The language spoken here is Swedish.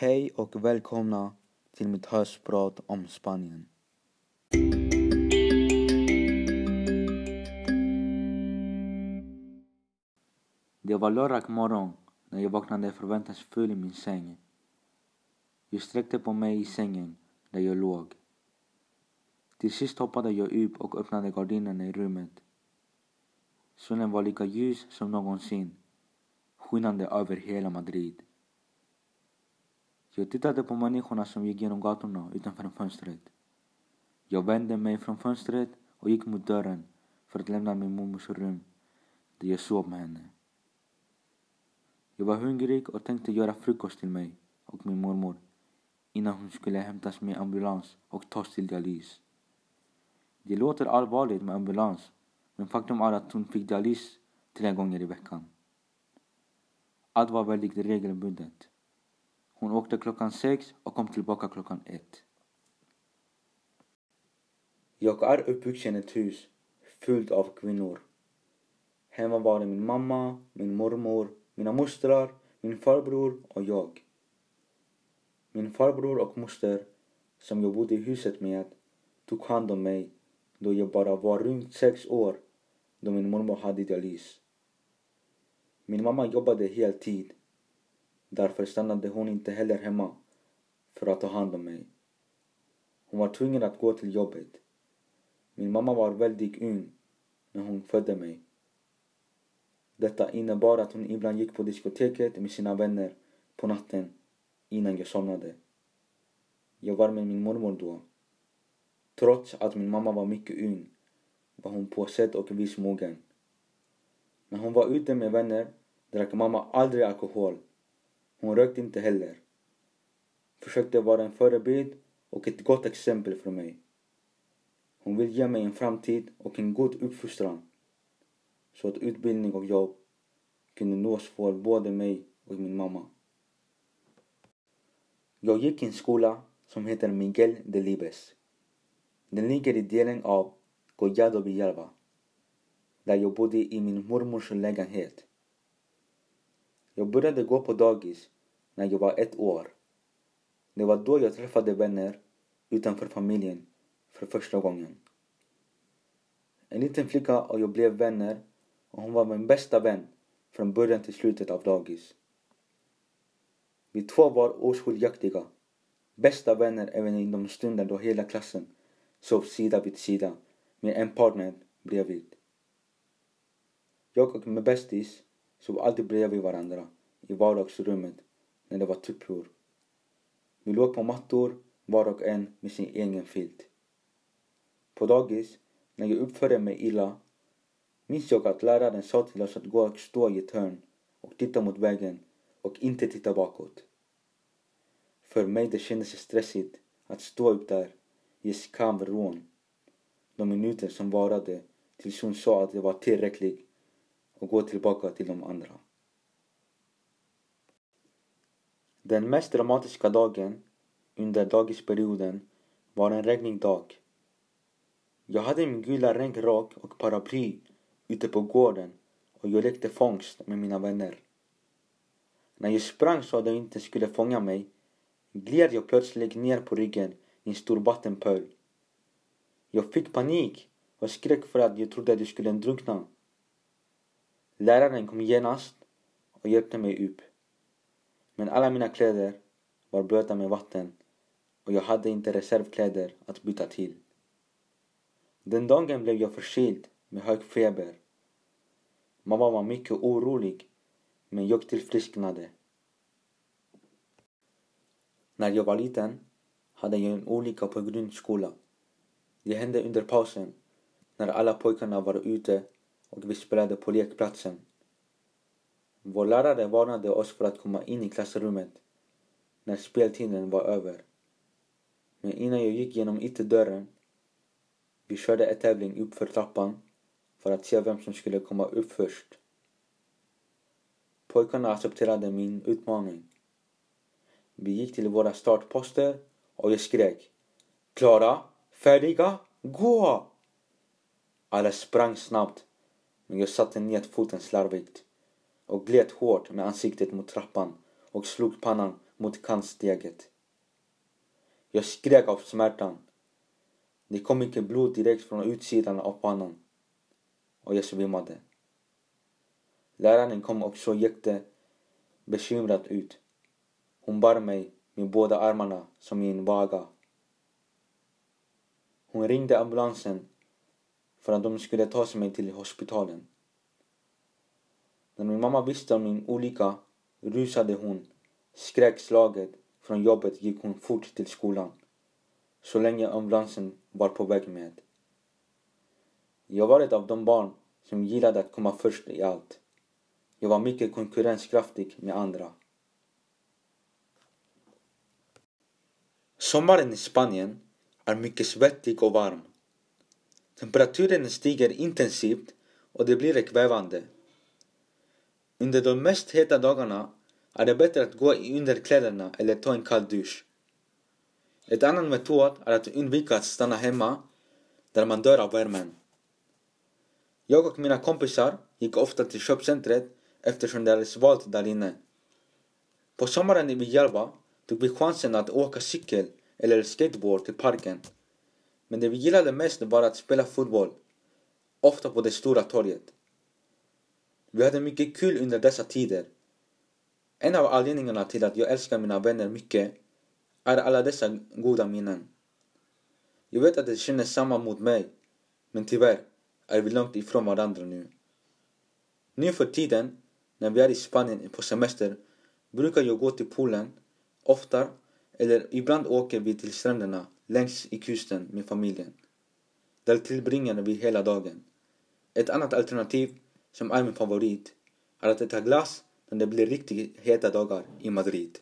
Hej och välkomna till mitt höstprat om Spanien. Det var lördag morgon när jag vaknade förväntansfull i min säng. Jag sträckte på mig i sängen där jag låg. Till sist hoppade jag upp och öppnade gardinerna i rummet. Solen var lika ljus som någonsin, skinande över hela Madrid. Jag tittade på människorna som gick genom gatorna utanför fönstret. Jag vände mig från fönstret och gick mot dörren för att lämna min mormors rum där jag sov med henne. Jag var hungrig och tänkte göra frukost till mig och min mormor innan hon skulle hämtas med ambulans och tas till dialys. Det låter allvarligt med ambulans men faktum är att hon fick dialys tre gånger i veckan. Allt var väldigt regelbundet. Hon åkte klockan sex och kom tillbaka klockan ett. Jag är uppvuxen i ett hus fullt av kvinnor. Hemma var det min mamma, min mormor, mina mostrar, min farbror och jag. Min farbror och moster, som jag bodde i huset med, tog hand om mig då jag bara var runt sex år då min mormor hade dialys. Min mamma jobbade heltid. Därför stannade hon inte heller hemma för att ta hand om mig. Hon var tvungen att gå till jobbet. Min mamma var väldigt ung när hon födde mig. Detta innebar att hon ibland gick på diskoteket med sina vänner på natten innan jag somnade. Jag var med min mormor då. Trots att min mamma var mycket ung var hon påsedd och vis mogen. När hon var ute med vänner drack mamma aldrig alkohol. Hon rökte inte heller. Försökte vara en förebild och ett gott exempel för mig. Hon vill ge mig en framtid och en god uppfostran så att utbildning och jobb kunde nås för både mig och min mamma. Jag gick i en skola som heter Miguel de Libes. Den ligger i delen av Collado Villalba där jag bodde i min mormors lägenhet. Jag började gå på dagis när jag var ett år. Det var då jag träffade vänner utanför familjen för första gången. En liten flicka och jag blev vänner och hon var min bästa vän från början till slutet av dagis. Vi två var oskiljaktiga. Bästa vänner även i de stunder då hela klassen sov sida vid sida med en partner bredvid. Jag och min bästis sov alltid bredvid varandra i vardagsrummet när det var tupphur. Vi låg på mattor, var och en med sin egen filt. På dagis, när jag uppförde mig illa, minns jag att läraren sa till oss att gå och stå i ett hörn och titta mot vägen och inte titta bakåt. För mig det kändes stressigt att stå upp där i skamvrån de minuter som varade tills hon sa att det var tillräckligt och gå tillbaka till de andra. Den mest dramatiska dagen under dagisperioden var en regnig dag. Jag hade min gula regnrock och paraply ute på gården och jag lekte fångst med mina vänner. När jag sprang så att de inte skulle fånga mig gled jag plötsligt ner på ryggen i en stor vattenpöl. Jag fick panik och skrek för att jag trodde att jag skulle drunkna. Läraren kom genast och hjälpte mig upp. Men alla mina kläder var blöta med vatten och jag hade inte reservkläder att byta till. Den dagen blev jag förkyld med hög feber. Mamma var mycket orolig men jag tillfrisknade. När jag var liten hade jag en olycka på grundskolan. Det hände under pausen när alla pojkarna var ute och vi spelade på lekplatsen. Vår lärare varnade oss för att komma in i klassrummet när speltiden var över. Men innan jag gick genom ytterdörren vi körde en tävling uppför trappan för att se vem som skulle komma upp först. Pojkarna accepterade min utmaning. Vi gick till våra startposter och jag skrek Klara, färdiga, gå! Alla sprang snabbt men jag satte ned foten slarvigt och gled hårt med ansiktet mot trappan och slog pannan mot kantsteget. Jag skrek av smärtan. Det kom mycket blod direkt från utsidan av pannan och jag svimmade. Läraren kom också jättebekymrad ut. Hon bar mig med båda armarna som i en vaga. Hon ringde ambulansen för att de skulle ta mig till hospitalen. När min mamma visste om min olycka rusade hon. Skräckslaget från jobbet gick hon fort till skolan. Så länge ambulansen var på väg med. Jag var ett av de barn som gillade att komma först i allt. Jag var mycket konkurrenskraftig med andra. Sommaren i Spanien är mycket svettig och varm. Temperaturen stiger intensivt och det blir kvävande. Under de mest heta dagarna är det bättre att gå i underkläderna eller ta en kall dusch. Ett annan metod är att undvika att stanna hemma där man dör av värmen. Jag och mina kompisar gick ofta till köpcentret eftersom det är svalt där inne. På sommaren i Järva tog vi chansen att åka cykel eller skateboard till parken. Men det vi gillade mest var att spela fotboll, ofta på det stora torget. Vi hade mycket kul under dessa tider. En av anledningarna till att jag älskar mina vänner mycket är alla dessa goda minnen. Jag vet att de känner samma mot mig, men tyvärr är vi långt ifrån varandra nu. Nu för tiden, när vi är i Spanien på semester, brukar jag gå till poolen ofta eller ibland åker vi till stränderna längs i kusten med familjen. Där tillbringar vi hela dagen. Ett annat alternativ, som är min favorit, är att äta glass när det blir riktigt heta dagar i Madrid.